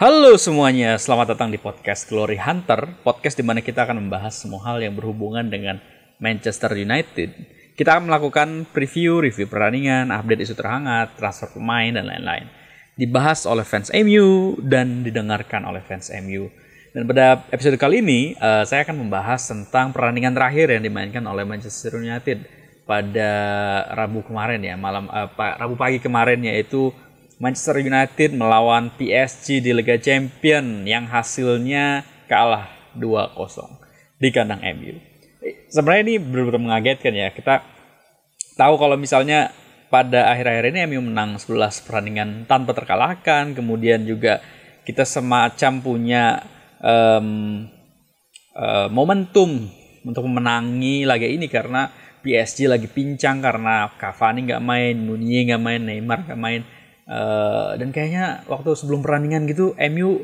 Halo semuanya, selamat datang di podcast Glory Hunter, podcast di mana kita akan membahas semua hal yang berhubungan dengan Manchester United. Kita akan melakukan preview, review pertandingan, update isu terhangat, transfer pemain, dan lain-lain. Dibahas oleh fans MU dan didengarkan oleh fans MU. Dan pada episode kali ini, uh, saya akan membahas tentang pertandingan terakhir yang dimainkan oleh Manchester United pada Rabu kemarin ya, malam uh, Rabu pagi kemarin yaitu Manchester United melawan PSG di Liga Champion yang hasilnya kalah 2-0 di kandang MU. Sebenarnya ini benar-benar mengagetkan ya. Kita tahu kalau misalnya pada akhir-akhir ini MU menang 11 pertandingan tanpa terkalahkan, kemudian juga kita semacam punya um, uh, momentum untuk memenangi laga ini karena PSG lagi pincang karena Cavani nggak main, Nunez nggak main, Neymar nggak main. Uh, dan kayaknya waktu sebelum pertandingan gitu MU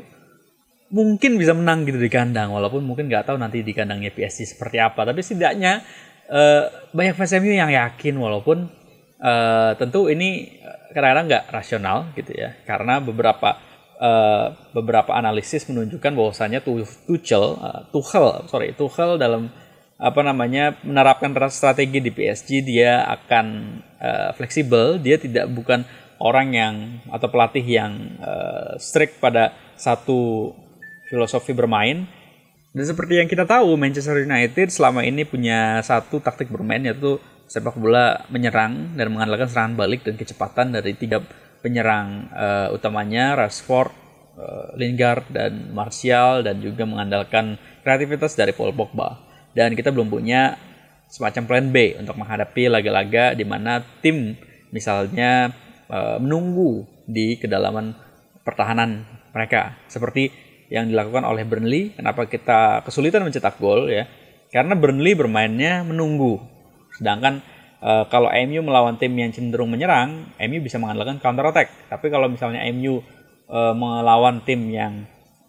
mungkin bisa menang gitu di kandang walaupun mungkin nggak tahu nanti di kandangnya PSG seperti apa. Tapi setidaknya uh, banyak fans MU yang yakin walaupun uh, tentu ini kadang-kadang nggak rasional gitu ya. Karena beberapa uh, beberapa analisis menunjukkan bahwasannya Tuchel, uh, Tuchel, sorry, Tuchel dalam apa namanya menerapkan strategi di PSG dia akan uh, fleksibel, dia tidak bukan orang yang atau pelatih yang uh, strict pada satu filosofi bermain. Dan seperti yang kita tahu Manchester United selama ini punya satu taktik bermain yaitu sepak bola menyerang dan mengandalkan serangan balik dan kecepatan dari tiga penyerang uh, utamanya Rashford, uh, Lingard dan Martial dan juga mengandalkan kreativitas dari Paul Pogba. Dan kita belum punya semacam plan B untuk menghadapi laga-laga di mana tim misalnya uh, menunggu di kedalaman pertahanan mereka seperti yang dilakukan oleh Burnley. Kenapa kita kesulitan mencetak gol ya? Karena Burnley bermainnya menunggu. Sedangkan uh, kalau MU melawan tim yang cenderung menyerang, MU bisa mengandalkan counter attack. Tapi kalau misalnya MU uh, melawan tim yang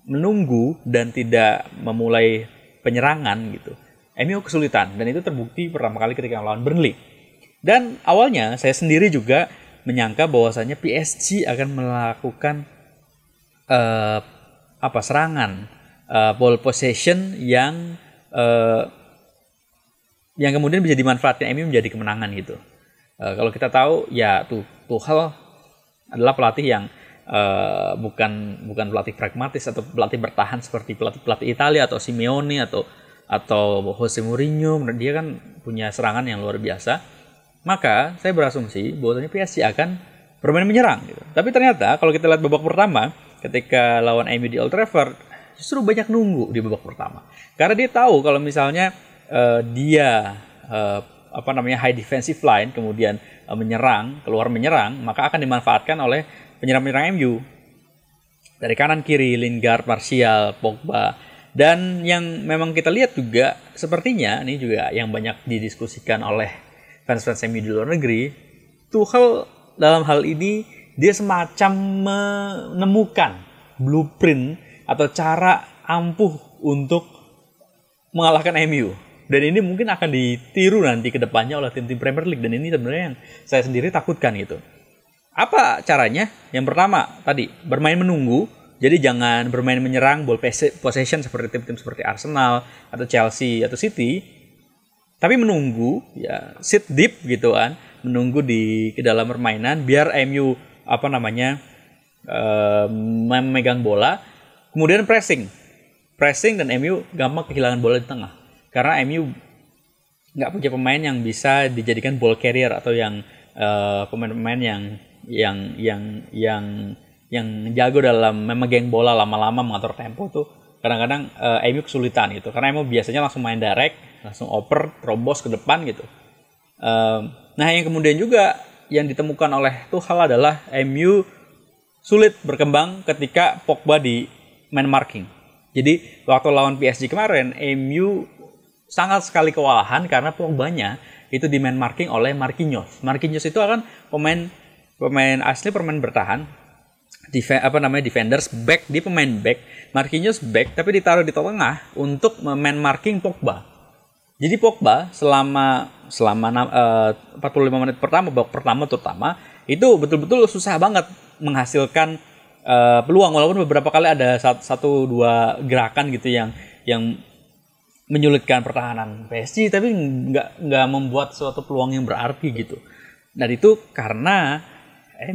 menunggu dan tidak memulai penyerangan gitu, MU kesulitan dan itu terbukti pertama kali ketika melawan Burnley. Dan awalnya saya sendiri juga menyangka bahwasanya PSG akan melakukan uh, apa serangan uh, ball possession yang uh, yang kemudian bisa dimanfaatkan MU menjadi kemenangan gitu. Uh, kalau kita tahu ya tuh Tuchel adalah pelatih yang uh, bukan bukan pelatih pragmatis atau pelatih bertahan seperti pelatih pelatih Italia atau Simeone atau atau Jose Mourinho. Dia kan punya serangan yang luar biasa. Maka saya berasumsi bahwasanya PSG akan bermain menyerang gitu. Tapi ternyata kalau kita lihat babak pertama ketika lawan MU di Old Trafford justru banyak nunggu di babak pertama. Karena dia tahu kalau misalnya uh, dia uh, apa namanya high defensive line kemudian uh, menyerang keluar menyerang maka akan dimanfaatkan oleh penyerang-penyerang MU dari kanan kiri Lingard, Martial, Pogba dan yang memang kita lihat juga sepertinya ini juga yang banyak didiskusikan oleh fans-fans MU di luar negeri Tuchel dalam hal ini dia semacam menemukan blueprint atau cara ampuh untuk mengalahkan MU dan ini mungkin akan ditiru nanti ke depannya oleh tim-tim Premier League dan ini sebenarnya yang saya sendiri takutkan gitu. Apa caranya? Yang pertama tadi bermain menunggu. Jadi jangan bermain menyerang ball possession seperti tim-tim seperti Arsenal atau Chelsea atau City. Tapi menunggu ya. sit deep gitu kan, menunggu di ke dalam permainan biar MU apa namanya uh, memegang bola, kemudian pressing. Pressing dan MU gampang kehilangan bola di tengah. Karena MU nggak punya pemain yang bisa dijadikan ball carrier atau yang pemain eh, pemain-pemain yang yang yang yang yang jago dalam memegang bola lama-lama mengatur tempo tuh kadang-kadang uh, MU kesulitan gitu. Karena MU biasanya langsung main direct langsung oper terobos ke depan gitu. Uh, nah yang kemudian juga yang ditemukan oleh Tuchel adalah MU sulit berkembang ketika Pogba di man marking. Jadi waktu lawan PSG kemarin MU sangat sekali kewalahan karena Pogba-nya itu di man marking oleh Marquinhos. Marquinhos itu akan pemain pemain asli pemain bertahan Def apa namanya defenders back di pemain back Marquinhos back tapi ditaruh di tengah untuk man marking Pogba. Jadi Pogba selama selama uh, 45 menit pertama babak pertama terutama itu betul-betul susah banget menghasilkan uh, peluang walaupun beberapa kali ada satu dua gerakan gitu yang yang menyulitkan pertahanan PSG tapi nggak nggak membuat suatu peluang yang berarti gitu dan itu karena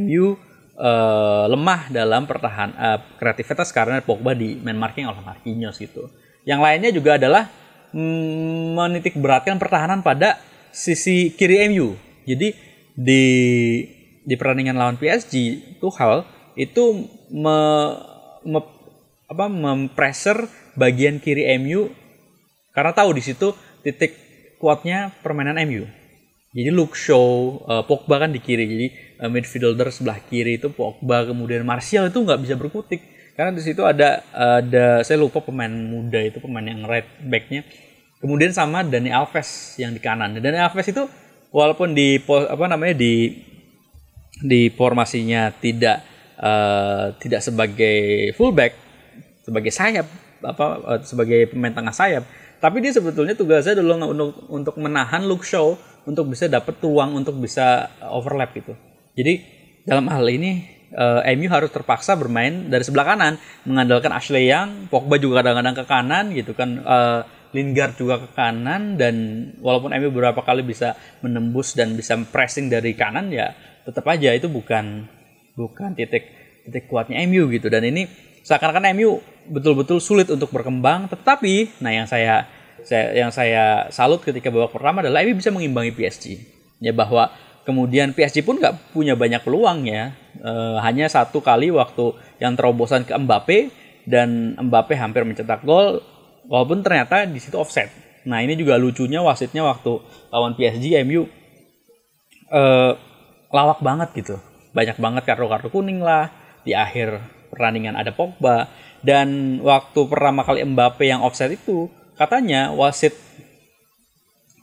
MU uh, lemah dalam pertahanan uh, kreativitas karena Pogba di man marking oleh Marquinhos gitu. Yang lainnya juga adalah mm, menitik beratkan pertahanan pada sisi kiri MU jadi di di pertandingan lawan PSG hal itu me, me, apa mempressure bagian kiri MU karena tahu di situ titik kuatnya permainan MU. Jadi look show uh, Pogba kan di kiri, jadi uh, midfielder sebelah kiri itu Pogba kemudian Martial itu nggak bisa berkutik karena di situ ada ada saya lupa pemain muda itu pemain yang right backnya. Kemudian sama Dani Alves yang di kanan. Dani Alves itu walaupun di apa namanya di di formasinya tidak uh, tidak sebagai fullback sebagai sayap apa uh, sebagai pemain tengah sayap tapi dia sebetulnya tugasnya adalah untuk untuk menahan look show untuk bisa dapat ruang untuk bisa overlap gitu. Jadi dalam hal ini uh, eh, MU harus terpaksa bermain dari sebelah kanan mengandalkan Ashley Young, Pogba juga kadang-kadang ke kanan gitu kan. Uh, Lingard juga ke kanan dan walaupun MU beberapa kali bisa menembus dan bisa pressing dari kanan ya tetap aja itu bukan bukan titik titik kuatnya MU gitu dan ini seakan-akan MU betul-betul sulit untuk berkembang tetapi nah yang saya saya yang saya salut ketika babak pertama adalah MU bisa mengimbangi PSG ya bahwa kemudian PSG pun nggak punya banyak peluang ya. E, hanya satu kali waktu yang terobosan ke Mbappe dan Mbappe hampir mencetak gol walaupun ternyata di situ offset. Nah ini juga lucunya wasitnya waktu lawan PSG MU e, lawak banget gitu. Banyak banget kartu-kartu kuning lah di akhir pertandingan ada Pogba dan waktu pertama kali Mbappe yang offset itu katanya wasit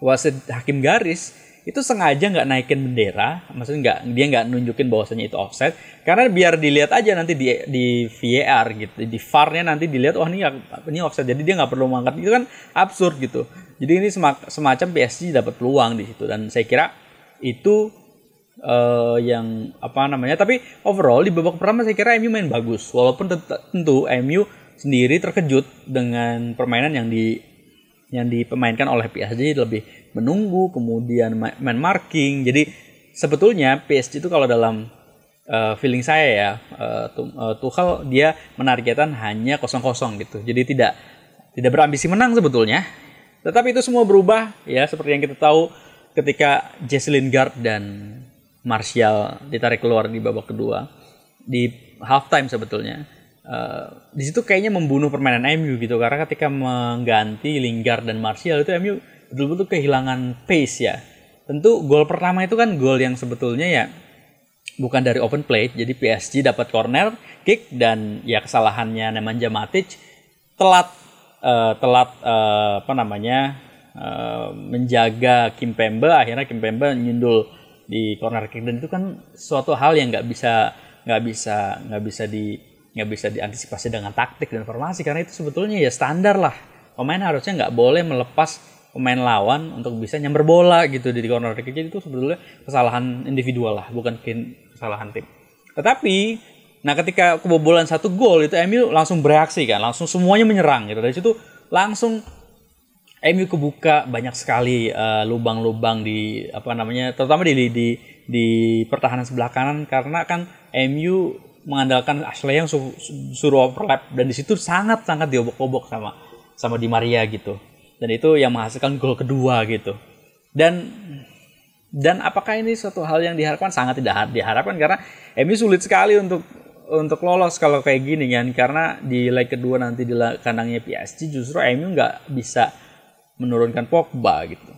wasit hakim garis itu sengaja nggak naikin bendera, maksudnya nggak dia nggak nunjukin bahwasanya itu offset, karena biar dilihat aja nanti di di VAR gitu, di VAR-nya nanti dilihat wah ini ini offset, jadi dia nggak perlu mengangkat itu kan absurd gitu. Jadi ini semacam PSG dapat peluang di situ dan saya kira itu uh, yang apa namanya tapi overall di babak pertama saya kira MU main bagus walaupun tentu MU sendiri terkejut dengan permainan yang di yang dipemainkan oleh PSG lebih menunggu kemudian main marking. Jadi sebetulnya PSG itu kalau dalam uh, feeling saya ya uh, Tuchel dia menargetkan hanya kosong-kosong gitu. Jadi tidak tidak berambisi menang sebetulnya. Tetapi itu semua berubah ya seperti yang kita tahu ketika Jesse Lingard dan Martial ditarik keluar di babak kedua. Di halftime sebetulnya uh, di situ kayaknya membunuh permainan MU gitu. Karena ketika mengganti Lingard dan Martial itu MU betul-betul kehilangan pace ya. Tentu gol pertama itu kan gol yang sebetulnya ya bukan dari open play. Jadi PSG dapat corner kick dan ya kesalahannya Nemanja Matic telat uh, telat uh, apa namanya uh, menjaga Kim Pembe. Akhirnya Kim Pembe nyundul di corner kick. Dan itu kan suatu hal yang nggak bisa nggak bisa nggak bisa di nggak bisa diantisipasi dengan taktik dan formasi karena itu sebetulnya ya standar lah. Pemain harusnya nggak boleh melepas pemain lawan untuk bisa nyamber bola gitu di corner kick. Jadi itu sebetulnya kesalahan individual lah bukan kesalahan tim. Tetapi nah ketika kebobolan satu gol itu MU langsung bereaksi kan langsung semuanya menyerang gitu. Dari situ langsung MU kebuka banyak sekali eh, lubang-lubang di apa namanya terutama di di di pertahanan sebelah kanan. Karena kan MU mengandalkan Ashley yang su suruh overlap. Dan di situ sangat sangat diobok-obok sama sama Di Maria gitu. Dan itu yang menghasilkan gol kedua gitu. Dan dan apakah ini suatu hal yang diharapkan? Sangat tidak diharapkan. Karena MU sulit sekali untuk untuk lolos kalau kayak gini kan. Karena di leg kedua nanti di kandangnya PSG justru MU nggak bisa menurunkan Pogba gitu.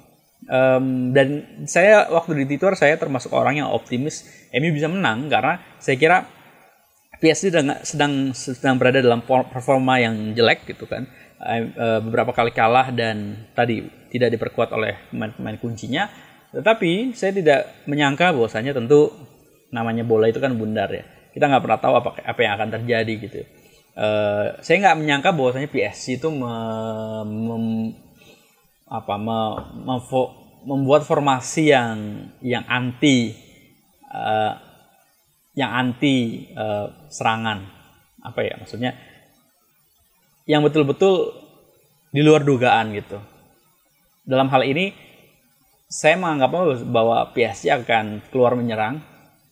Um, dan saya waktu di Twitter saya termasuk orang yang optimis MU bisa menang. Karena saya kira PSG sedang sedang sedang berada dalam performa yang jelek gitu kan. Uh, beberapa kali kalah dan tadi tidak diperkuat oleh pemain-pemain kuncinya. Tetapi saya tidak menyangka bahwasanya tentu namanya bola itu kan bundar ya. Kita nggak pernah tahu apa apa yang akan terjadi gitu. Uh, saya nggak menyangka bahwasanya PSG itu me, mem, apa me, membuat formasi yang yang anti yang anti uh, serangan. Apa ya maksudnya? Yang betul-betul di luar dugaan gitu. Dalam hal ini saya menganggap bahwa PSG akan keluar menyerang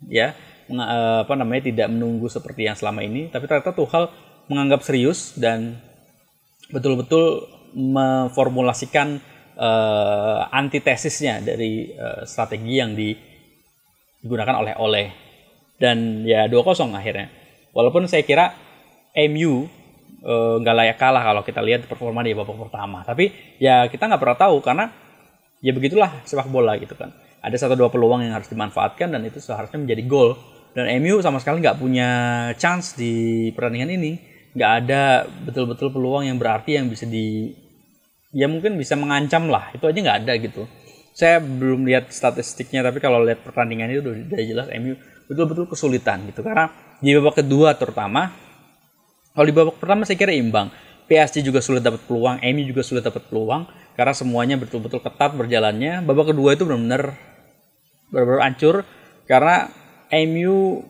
ya. Eh, apa namanya tidak menunggu seperti yang selama ini. Tapi ternyata Tuchel menganggap serius dan betul-betul memformulasikan uh, antitesisnya dari uh, strategi yang digunakan oleh oleh dan ya 2-0 akhirnya. Walaupun saya kira MU nggak uh, layak kalah kalau kita lihat performa di babak pertama. Tapi ya kita nggak pernah tahu karena ya begitulah sepak bola gitu kan. Ada satu dua peluang yang harus dimanfaatkan dan itu seharusnya menjadi gol. Dan MU sama sekali nggak punya chance di pertandingan ini nggak ada betul-betul peluang yang berarti yang bisa di ya mungkin bisa mengancam lah itu aja nggak ada gitu saya belum lihat statistiknya tapi kalau lihat pertandingan itu udah, jelas MU betul-betul kesulitan gitu. Karena di babak kedua terutama kalau di babak pertama saya kira imbang. PSG juga sulit dapat peluang MU juga sulit dapat peluang karena semuanya betul-betul ketat berjalannya. Babak kedua itu benar-benar benar-benar hancur karena MU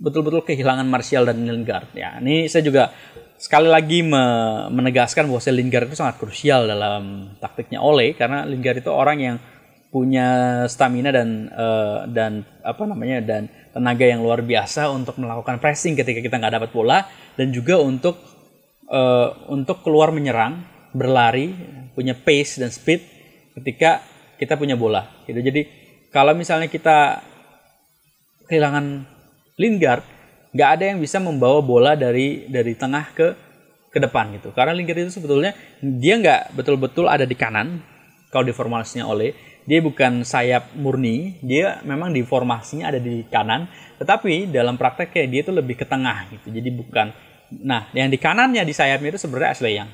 betul-betul kehilangan Martial dan Lingard. Ya, ini saya juga sekali lagi me menegaskan bahwa Lingard itu sangat krusial dalam taktiknya Ole karena Lingard itu orang yang punya stamina dan uh, dan apa namanya dan tenaga yang luar biasa untuk melakukan pressing ketika kita nggak dapat bola dan juga untuk uh, untuk keluar menyerang berlari punya pace dan speed ketika kita punya bola gitu. Jadi kalau misalnya kita kehilangan Lingard nggak ada yang bisa membawa bola dari dari tengah ke ke depan gitu. Karena Lingard itu sebetulnya dia nggak betul-betul ada di kanan kalau di formasinya oleh dia bukan sayap murni dia memang di formasinya ada di kanan tetapi dalam prakteknya dia itu lebih ke tengah gitu jadi bukan nah yang di kanannya di sayapnya itu sebenarnya Ashley Young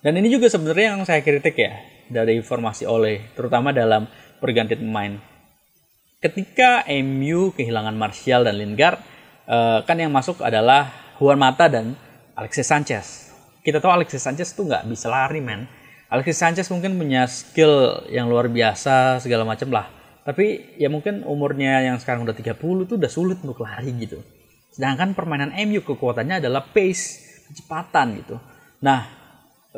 dan ini juga sebenarnya yang saya kritik ya dari formasi oleh terutama dalam pergantian pemain ketika MU kehilangan Martial dan Lingard, uh, kan yang masuk adalah Juan Mata dan Alexis Sanchez. Kita tahu Alexis Sanchez tuh nggak bisa lari, men. Alexis Sanchez mungkin punya skill yang luar biasa segala macam lah. Tapi ya mungkin umurnya yang sekarang udah 30 tuh udah sulit untuk lari gitu. Sedangkan permainan MU kekuatannya adalah pace, kecepatan gitu. Nah,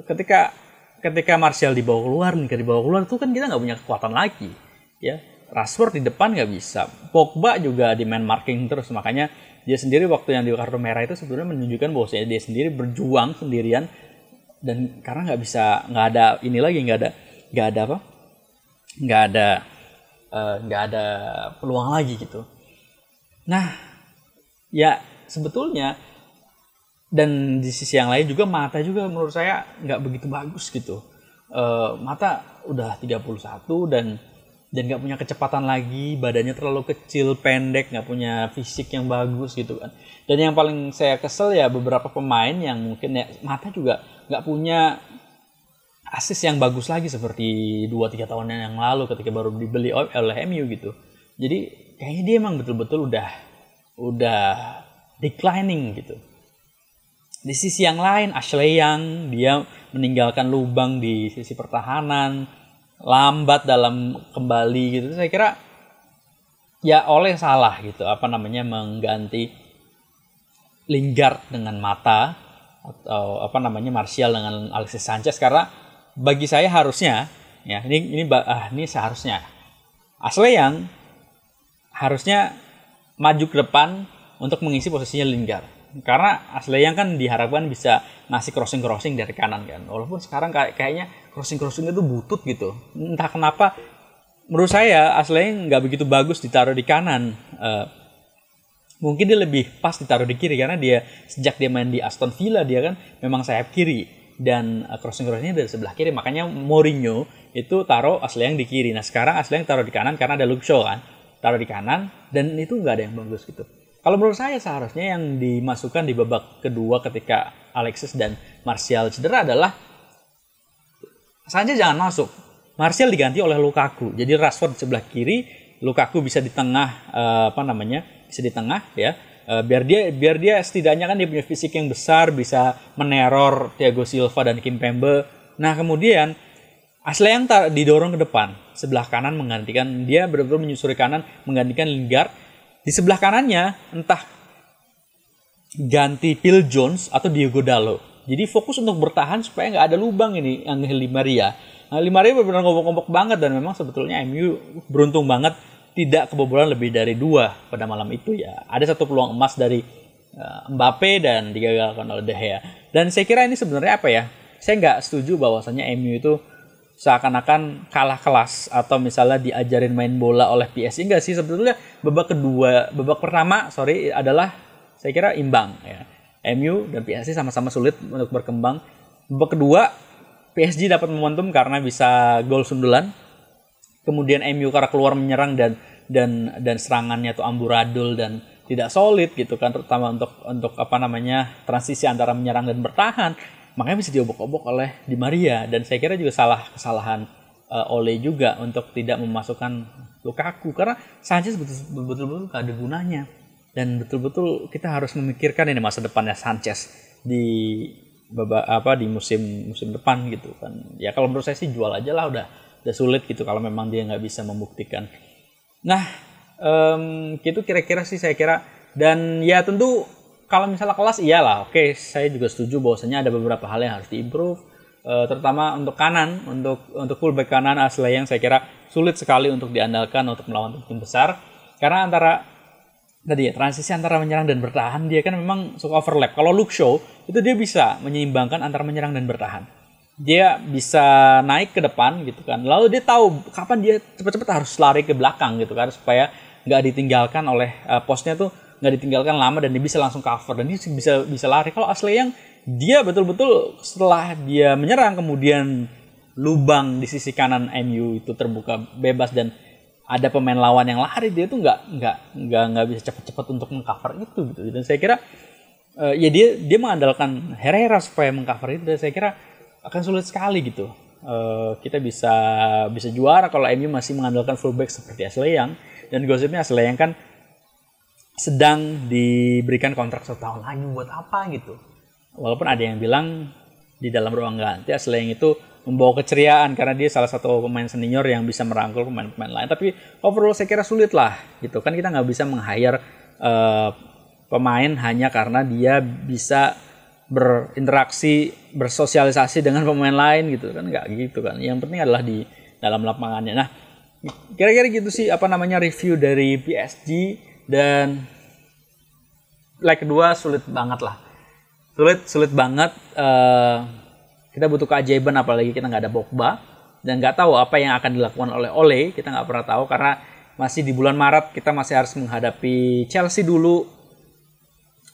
ketika ketika Martial dibawa keluar, nih dibawa keluar tuh kan kita nggak punya kekuatan lagi, ya Rashford di depan nggak bisa. Pogba juga di man marking terus makanya dia sendiri waktu yang di kartu merah itu sebenarnya menunjukkan bahwa dia sendiri berjuang sendirian dan karena nggak bisa nggak ada ini lagi nggak ada nggak ada apa nggak ada eh, nggak uh, ada peluang lagi gitu. Nah ya sebetulnya dan di sisi yang lain juga mata juga menurut saya nggak begitu bagus gitu. Uh, mata udah 31 dan dan nggak punya kecepatan lagi badannya terlalu kecil pendek nggak punya fisik yang bagus gitu kan dan yang paling saya kesel ya beberapa pemain yang mungkin ya mata juga nggak punya asis yang bagus lagi seperti 2-3 tahun yang lalu ketika baru dibeli oleh MU gitu. Jadi kayaknya dia emang betul-betul udah udah declining gitu. Di sisi yang lain Ashley Young dia meninggalkan lubang di sisi pertahanan lambat dalam kembali gitu. Saya kira ya oleh salah gitu apa namanya mengganti Lingard dengan Mata atau apa namanya Martial dengan Alexis Sanchez karena bagi saya harusnya ya ini ini ah, ini seharusnya. Asle yang harusnya maju ke depan untuk mengisi posisinya Lingard. Karena Asle yang kan diharapkan bisa ngasih crossing crossing dari kanan kan. Walaupun sekarang kayak kayaknya crossing crossingnya tuh butut gitu. Entah kenapa menurut saya aslinya nggak begitu bagus ditaruh di kanan uh, mungkin dia lebih pas ditaruh di kiri karena dia sejak dia main di Aston Villa dia kan memang sayap kiri dan uh, crossing crossingnya dari sebelah kiri makanya Mourinho itu taruh yang di kiri nah sekarang yang taruh di kanan karena ada Luke Shaw kan taruh di kanan dan itu nggak ada yang bagus gitu kalau menurut saya seharusnya yang dimasukkan di babak kedua ketika Alexis dan Martial cedera adalah saja jangan masuk. Martial diganti oleh Lukaku. Jadi Rashford di sebelah kiri, Lukaku bisa di tengah uh, apa namanya? Bisa di tengah ya. Uh, biar dia biar dia setidaknya kan dia punya fisik yang besar, bisa meneror Thiago Silva dan Kimpembe. Nah, kemudian Asli yang didorong ke depan, sebelah kanan menggantikan dia benar-benar menyusuri kanan menggantikan Lingard. Di sebelah kanannya entah ganti Phil Jones atau Diego Dallo. Jadi fokus untuk bertahan supaya nggak ada lubang ini Angel Di Maria. Nah, Di Maria benar-benar ngomong-ngomong banget dan memang sebetulnya MU beruntung banget tidak kebobolan lebih dari dua pada malam itu ya. Ada satu peluang emas dari uh, Mbappe dan digagalkan oleh De Gea. Dan saya kira ini sebenarnya apa ya? Saya nggak setuju bahwasanya MU itu seakan-akan kalah kelas atau misalnya diajarin main bola oleh PSG enggak sih sebetulnya babak kedua babak pertama sorry adalah saya kira imbang ya MU dan PSG sama-sama sulit untuk berkembang. Babak kedua, PSG dapat momentum karena bisa gol sundulan. Kemudian MU karena keluar menyerang dan dan dan serangannya tuh amburadul dan tidak solid gitu kan terutama untuk untuk apa namanya transisi antara menyerang dan bertahan. Makanya bisa diobok-obok oleh Di Maria. Dan saya kira juga salah kesalahan uh, Ole juga untuk tidak memasukkan Lukaku. Karena Sanchez betul-betul gak ada gunanya. Dan betul-betul kita harus memikirkan ini masa depannya Sanchez di apa di musim musim depan gitu kan. Ya kalau menurut saya sih jual aja lah udah udah sulit gitu kalau memang dia nggak bisa membuktikan nah um, gitu kira-kira sih saya kira dan ya tentu kalau misalnya kelas iyalah oke saya juga setuju bahwasanya ada beberapa hal yang harus diimprove uh, terutama untuk kanan untuk untuk fullback kanan asli yang saya kira sulit sekali untuk diandalkan untuk melawan tim besar karena antara tadi ya transisi antara menyerang dan bertahan dia kan memang suka overlap. Kalau Luke Shaw itu dia bisa menyeimbangkan antara menyerang dan bertahan. Dia bisa naik ke depan gitu kan. Lalu dia tahu kapan dia cepat-cepat harus lari ke belakang gitu kan supaya nggak ditinggalkan oleh uh, posnya tuh nggak ditinggalkan lama dan dia bisa langsung cover dan dia bisa bisa lari. Kalau Ashley yang dia betul-betul setelah dia menyerang kemudian lubang di sisi kanan MU itu terbuka bebas dan ada pemain lawan yang lari dia tuh nggak nggak nggak nggak bisa cepat-cepat untuk mengcover itu gitu dan saya kira uh, ya dia dia mengandalkan Herrera supaya mengcover itu dan saya kira akan sulit sekali gitu. Uh, kita bisa bisa juara kalau MU masih mengandalkan fullback seperti Ashley Young. Dan gosipnya Ashley Young kan sedang diberikan kontrak satu tahun lagi buat apa gitu? Walaupun ada yang bilang di dalam ruang ganti Ashley Young itu membawa keceriaan karena dia salah satu pemain senior yang bisa merangkul pemain-pemain lain. Tapi overall saya kira sulit lah gitu. Kan kita nggak bisa meng-hire uh, pemain hanya karena dia bisa berinteraksi bersosialisasi dengan pemain lain gitu kan nggak gitu kan. Yang penting adalah di dalam lapangannya. Nah kira-kira gitu sih apa namanya review dari PSG dan leg kedua sulit banget lah sulit sulit banget uh, kita butuh keajaiban apalagi kita nggak ada Pogba dan nggak tahu apa yang akan dilakukan oleh Ole kita nggak pernah tahu karena masih di bulan Maret kita masih harus menghadapi Chelsea dulu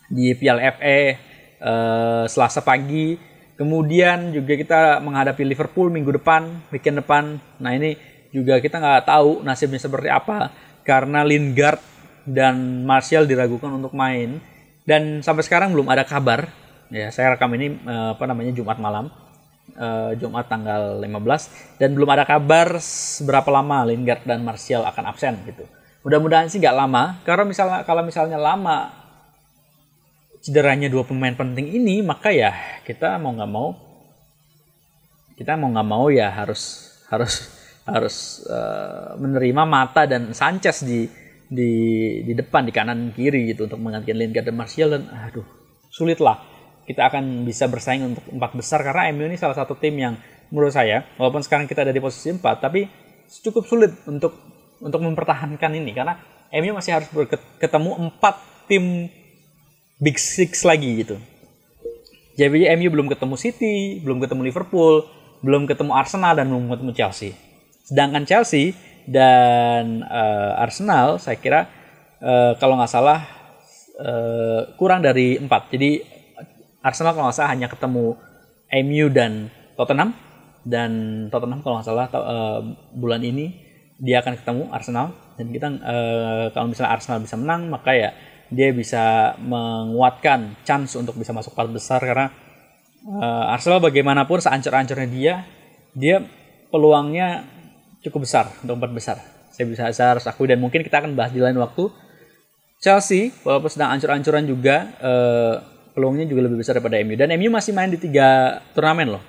di Piala FA uh, Selasa pagi. Kemudian juga kita menghadapi Liverpool minggu depan weekend depan. Nah ini juga kita nggak tahu nasibnya seperti apa karena Lingard dan Martial diragukan untuk main. Dan sampai sekarang belum ada kabar. Ya saya rekam ini uh, apa namanya Jumat malam. Uh, Jumat tanggal 15 dan belum ada kabar seberapa lama Lingard dan Martial akan absen gitu. Mudah-mudahan sih nggak lama. Karena misalnya kalau misalnya lama cederanya dua pemain penting ini maka ya kita mau nggak mau kita mau nggak mau ya harus harus harus uh, menerima Mata dan Sanchez di di di depan di kanan kiri gitu untuk menggantikan Lingard dan Martial dan aduh sulit lah kita akan bisa bersaing untuk empat besar karena MU ini salah satu tim yang menurut saya walaupun sekarang kita ada di posisi empat tapi cukup sulit untuk untuk mempertahankan ini. Karena MU masih harus ketemu empat tim Big Six lagi gitu. Jadi MU belum ketemu City, belum ketemu Liverpool, belum ketemu Arsenal dan belum ketemu Chelsea. Sedangkan Chelsea dan uh, Arsenal saya kira uh, kalau nggak salah uh, kurang dari empat. Jadi Arsenal kalau nggak salah hanya ketemu MU dan Tottenham dan Tottenham kalau nggak salah uh, bulan ini dia akan ketemu Arsenal dan kita uh, kalau misalnya Arsenal bisa menang maka ya dia bisa menguatkan chance untuk bisa masuk empat besar karena uh, Arsenal bagaimanapun seancur-ancurnya dia dia peluangnya cukup besar untuk empat besar. Saya bisa saya harus akui dan mungkin kita akan bahas di lain waktu. Chelsea walaupun sedang ancur-ancuran juga uh, peluangnya juga lebih besar daripada MU dan MU masih main di tiga turnamen loh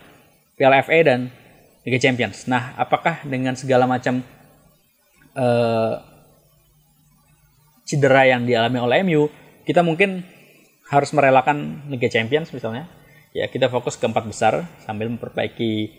Piala FA dan Liga Champions. Nah apakah dengan segala macam uh, cedera yang dialami oleh MU kita mungkin harus merelakan Liga Champions misalnya. Ya kita fokus ke empat besar sambil memperbaiki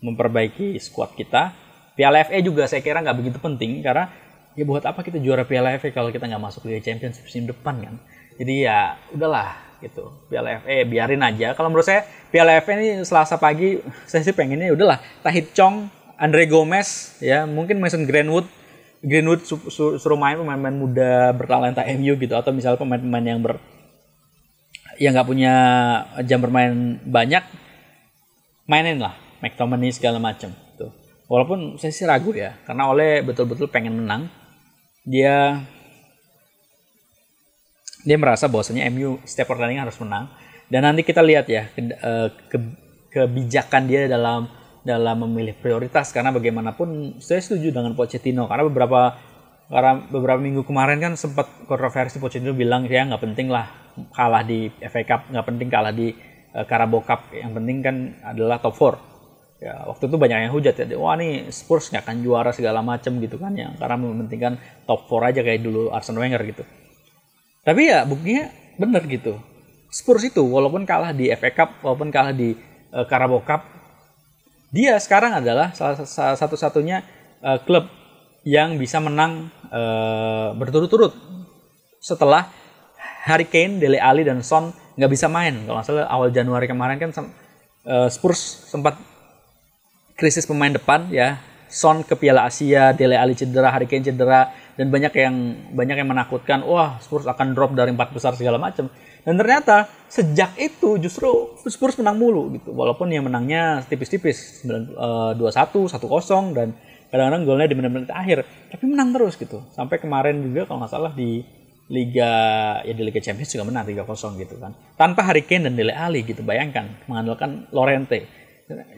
memperbaiki squad kita. Piala FA juga saya kira nggak begitu penting karena ya buat apa kita juara Piala FA kalau kita nggak masuk Liga Champions musim depan kan? Jadi ya udahlah gitu. Piala FA biarin aja. Kalau menurut saya Piala FA ini Selasa pagi saya sih pengennya ya udahlah. Tahit Chong Andre Gomez ya mungkin Mason Greenwood Greenwood su su suruh main pemain-pemain muda bertalenta MU gitu atau misalnya pemain-pemain yang ber yang nggak punya jam bermain banyak mainin lah. McTominay segala macam tuh walaupun saya sih ragu ya karena oleh betul-betul pengen menang. Dia dia merasa bahwasanya MU setiap pertandingan harus menang. Dan nanti kita lihat ya ke, eh, ke, kebijakan dia dalam dalam memilih prioritas. Karena bagaimanapun saya setuju dengan Pochettino. Karena beberapa karena beberapa minggu kemarin kan sempat kontroversi Pochettino bilang ya nggak penting lah kalah di FA Cup nggak penting kalah di uh, Carabao Cup. Yang penting kan adalah top 4 ya waktu itu banyak yang hujat ya wah nih Spurs nggak akan juara segala macam gitu kan ya karena mementingkan top 4 aja kayak dulu Arsene Wenger gitu. Tapi ya buktinya bener gitu. Spurs itu walaupun kalah di FA Cup walaupun kalah di uh, Carabao Cup dia sekarang adalah salah, satu-satunya uh, klub yang bisa menang uh, berturut-turut setelah Harry Kane, Dele Alli dan Son nggak bisa main. Kalau nggak salah awal Januari kemarin kan uh, Spurs sempat krisis pemain depan ya. Son ke Piala Asia, Dele Alli cedera, Harry Kane cedera dan banyak yang banyak yang menakutkan, wah Spurs akan drop dari empat besar segala macam. Dan ternyata sejak itu justru Spurs menang mulu gitu. Walaupun yang menangnya tipis-tipis, 2-1, 1-0 eh, dan kadang-kadang golnya di menit-menit akhir. Tapi menang terus gitu. Sampai kemarin juga kalau nggak salah di Liga ya di Liga Champions juga menang 3-0 gitu kan. Tanpa Harry Kane dan Dele Alli gitu. Bayangkan mengandalkan Lorente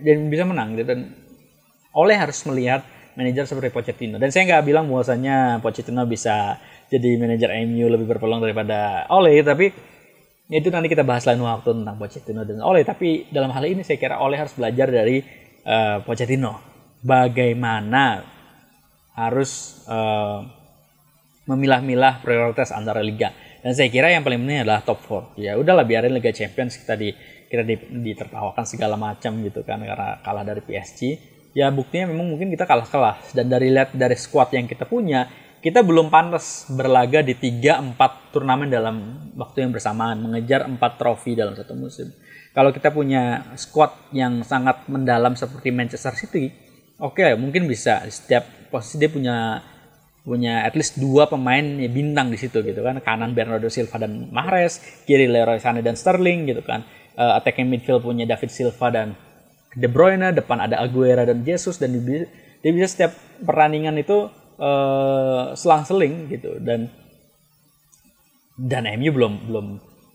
dan bisa menang gitu dan oleh harus melihat manajer seperti Pochettino. Dan saya nggak bilang bahwasanya Pochettino bisa jadi manajer MU lebih berpeluang daripada Ole, tapi itu nanti kita bahas lain waktu tentang Pochettino dan Ole. Tapi dalam hal ini saya kira Ole harus belajar dari uh, Pochettino. Bagaimana harus uh, memilah-milah prioritas antara liga. Dan saya kira yang paling penting adalah top 4. Ya udahlah biarin Liga Champions kita di kita ditertawakan segala macam gitu kan karena kalah dari PSG. Ya buktinya memang mungkin kita kalah kelas dan dari lihat dari squad yang kita punya kita belum pantas berlaga di 3-4 turnamen dalam waktu yang bersamaan, mengejar 4 trofi dalam satu musim. Kalau kita punya squad yang sangat mendalam seperti Manchester City, oke okay, mungkin bisa. Setiap posisi dia punya punya at least dua pemain ya, bintang di situ gitu kan. Kanan Bernardo Silva dan Mahrez kiri Leroy Sané dan Sterling gitu kan. Uh, attacking midfield punya David Silva dan De Bruyne depan ada Aguero dan Jesus dan dia, bisa setiap pertandingan itu uh, selang-seling gitu dan dan MU belum belum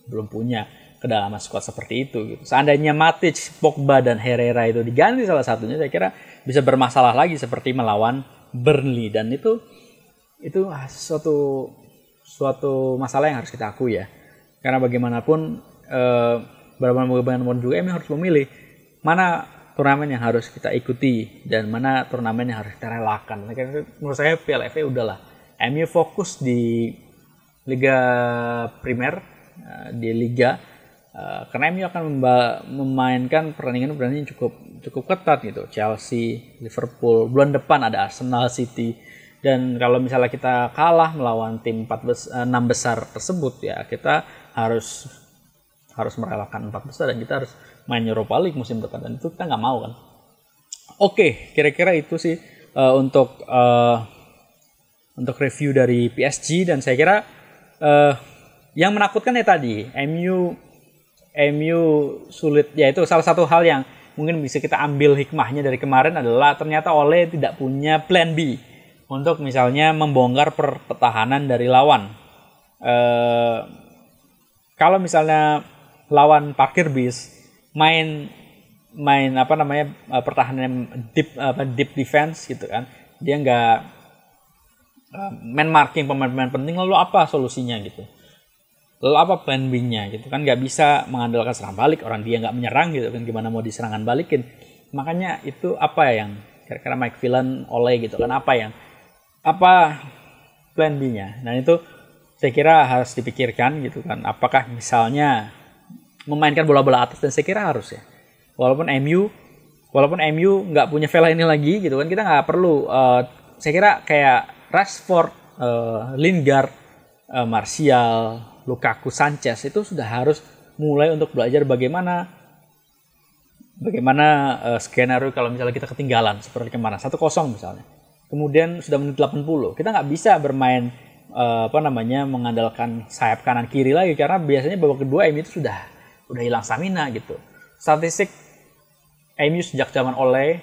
belum punya kedalaman squad seperti itu gitu. Seandainya Matic, Pogba dan Herrera itu diganti salah satunya saya kira bisa bermasalah lagi seperti melawan Burnley dan itu itu suatu suatu masalah yang harus kita akui ya. Karena bagaimanapun eh, bagaimanapun juga MU harus memilih mana turnamen yang harus kita ikuti dan mana turnamen yang harus kita relakan. Menurut saya Piala FA udahlah. MU fokus di Liga Primer, eh, di Liga eh, karena MU akan memainkan pertandingan-pertandingan cukup cukup ketat gitu. Chelsea, Liverpool, bulan depan ada Arsenal, City. Dan kalau misalnya kita kalah melawan tim 4 bes 6 besar tersebut ya kita harus harus merelakan empat besar dan kita harus main Europa League musim depan dan itu kita nggak mau kan. Oke, kira-kira itu sih uh, untuk uh, untuk review dari PSG dan saya kira uh, yang menakutkan ya tadi MU MU sulit ya itu salah satu hal yang mungkin bisa kita ambil hikmahnya dari kemarin adalah ternyata Ole tidak punya plan B untuk misalnya membongkar pertahanan dari lawan. Uh, kalau misalnya lawan parkir bis main main apa namanya uh, pertahanan deep apa deep defense gitu kan. Dia nggak uh, main marking pemain-pemain penting lalu apa solusinya gitu? Lalu apa plan B-nya gitu kan? Nggak bisa mengandalkan serang balik orang dia nggak menyerang gitu kan? Gimana mau diserangan balikin? Makanya itu apa yang kira-kira Mike Villan oleh gitu kan? Apa yang apa plan B-nya? Nah itu saya kira harus dipikirkan gitu kan. Apakah misalnya memainkan bola-bola atas dan saya kira harus ya. Walaupun MU walaupun MU nggak punya Vela ini lagi gitu kan kita nggak perlu uh, saya kira kayak Rashford, uh, Lingard, uh, Martial, Lukaku, Sanchez itu sudah harus mulai untuk belajar bagaimana bagaimana uh, skenario kalau misalnya kita ketinggalan seperti satu kosong misalnya kemudian sudah menit 80 kita nggak bisa bermain uh, apa namanya mengandalkan sayap kanan kiri lagi karena biasanya babak kedua MU itu sudah udah hilang stamina gitu statistik MU sejak zaman oleh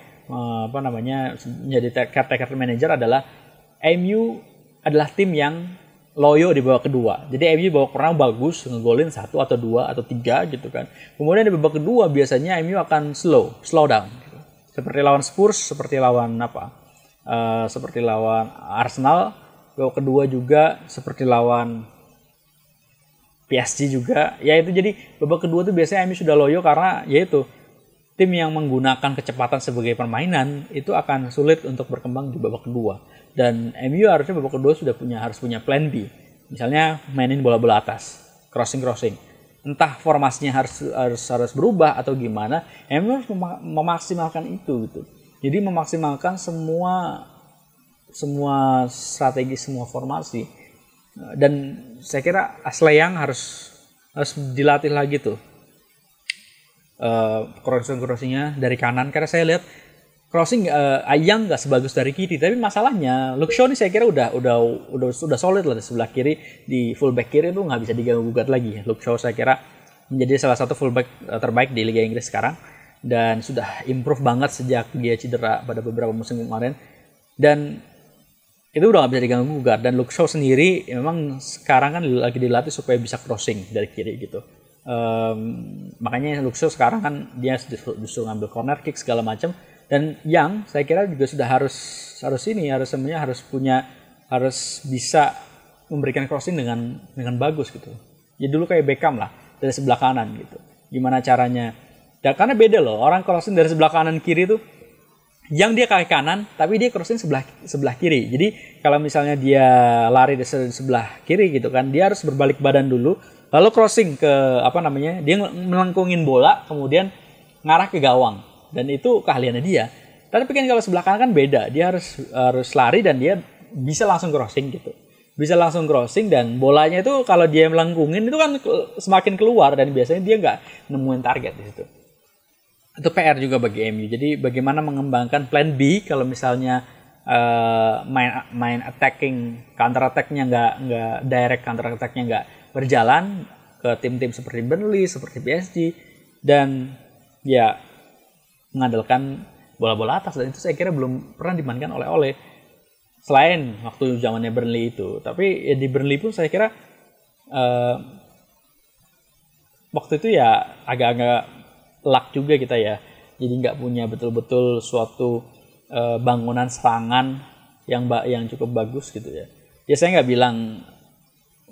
apa namanya menjadi caretaker manager adalah MU adalah tim yang loyo di babak kedua. Jadi MU babak pertama bagus, ngegolin satu atau dua atau tiga gitu kan. Kemudian di babak kedua biasanya MU akan slow, slow down. Gitu. Seperti lawan Spurs, seperti lawan apa? Uh, seperti lawan Arsenal. Babak kedua juga seperti lawan PSG juga. Ya itu jadi babak kedua tuh biasanya MU sudah loyo karena yaitu tim yang menggunakan kecepatan sebagai permainan itu akan sulit untuk berkembang di babak kedua. Dan MU harusnya babak kedua sudah punya harus punya plan B. Misalnya mainin bola-bola atas crossing crossing entah formasinya harus harus harus berubah atau gimana MU harus memaksimalkan itu gitu. Jadi memaksimalkan semua semua strategi semua formasi dan saya kira Asleyang harus harus dilatih lagi tuh. Uh, crossing crossingnya dari kanan. Karena saya lihat crossing uh, Ayang nggak sebagus dari kiri. Tapi masalahnya Shaw ini saya kira udah udah udah sudah solid lah di sebelah kiri. Di fullback kiri itu nggak bisa diganggu gugat lagi Shaw saya kira menjadi salah satu fullback uh, terbaik di Liga Inggris sekarang. Dan sudah improve banget sejak dia cedera pada beberapa musim kemarin. Dan itu udah nggak bisa diganggu gugat. Dan Luke Shaw sendiri ya memang sekarang kan lagi dilatih supaya bisa crossing dari kiri gitu. Um, makanya Luke Shaw sekarang kan dia justru ngambil corner kick segala macam dan yang saya kira juga sudah harus harus ini harus semuanya harus punya harus bisa memberikan crossing dengan dengan bagus gitu. Ya dulu kayak Beckham lah dari sebelah kanan gitu. Gimana caranya? Ya karena beda loh orang crossing dari sebelah kanan kiri tuh yang dia kaki kanan tapi dia crossing sebelah sebelah kiri. Jadi kalau misalnya dia lari di sebelah kiri gitu kan dia harus berbalik badan dulu lalu crossing ke apa namanya dia melengkungin bola kemudian ngarah ke gawang. Dan itu keahliannya dia. Tapi kan kalau sebelah kanan kan beda. Dia harus harus lari dan dia bisa langsung crossing gitu. Bisa langsung crossing dan bolanya itu kalau dia melengkungin itu kan semakin keluar dan biasanya dia nggak nemuin target di situ itu PR juga bagi MU jadi bagaimana mengembangkan plan B kalau misalnya uh, main main attacking counter attacknya nggak nggak direct counter attacknya nggak berjalan ke tim-tim seperti Burnley seperti PSG dan ya mengandalkan bola-bola atas. Dan itu saya kira belum pernah dimainkan oleh oleh selain waktu zamannya Burnley itu. Tapi ya di Burnley pun saya kira uh, waktu itu ya agak-agak luck juga kita ya jadi nggak punya betul-betul suatu uh, bangunan serangan yang yang cukup bagus gitu ya ya saya nggak bilang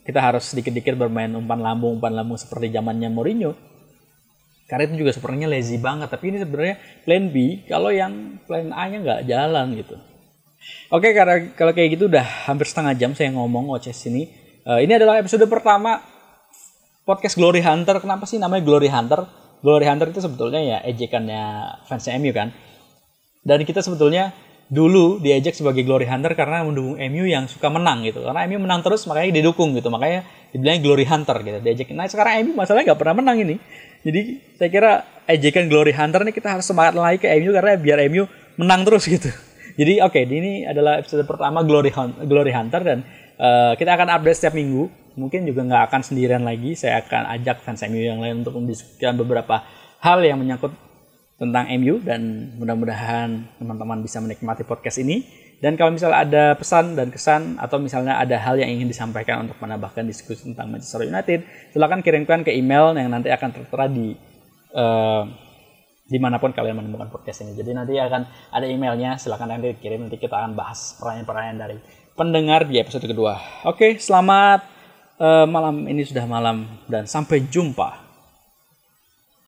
kita harus sedikit-sedikit bermain umpan lambung umpan lambung seperti zamannya Mourinho karena itu juga sepertinya lazy banget. Tapi ini sebenarnya plan B kalau yang plan A-nya nggak jalan gitu. Oke, karena kalau kayak gitu udah hampir setengah jam saya ngomong OCS ini. Uh, ini adalah episode pertama podcast Glory Hunter. Kenapa sih namanya Glory Hunter? Glory Hunter itu sebetulnya ya ejekannya fans MU kan. Dan kita sebetulnya dulu diajak sebagai Glory Hunter karena mendukung MU yang suka menang gitu. Karena MU menang terus makanya didukung gitu. Makanya dibilang Glory Hunter gitu. Diajak. Nah sekarang MU masalahnya nggak pernah menang ini. Jadi saya kira ejekan Glory Hunter ini kita harus semangat lagi ke MU karena biar MU menang terus gitu. Jadi oke, okay, ini adalah episode pertama Glory Hunter, Glory Hunter dan uh, kita akan update setiap minggu. Mungkin juga nggak akan sendirian lagi. Saya akan ajak fans MU yang lain untuk mendiskusikan beberapa hal yang menyangkut tentang MU dan mudah-mudahan teman-teman bisa menikmati podcast ini. Dan kalau misalnya ada pesan dan kesan atau misalnya ada hal yang ingin disampaikan untuk menambahkan diskusi tentang Manchester United, silakan kirimkan ke email yang nanti akan tertera di uh, di mana pun kalian menemukan podcast ini. Jadi nanti akan ada emailnya, silakan nanti kirim nanti kita akan bahas pertanyaan-pertanyaan dari pendengar di episode kedua. Oke, selamat uh, malam ini sudah malam dan sampai jumpa.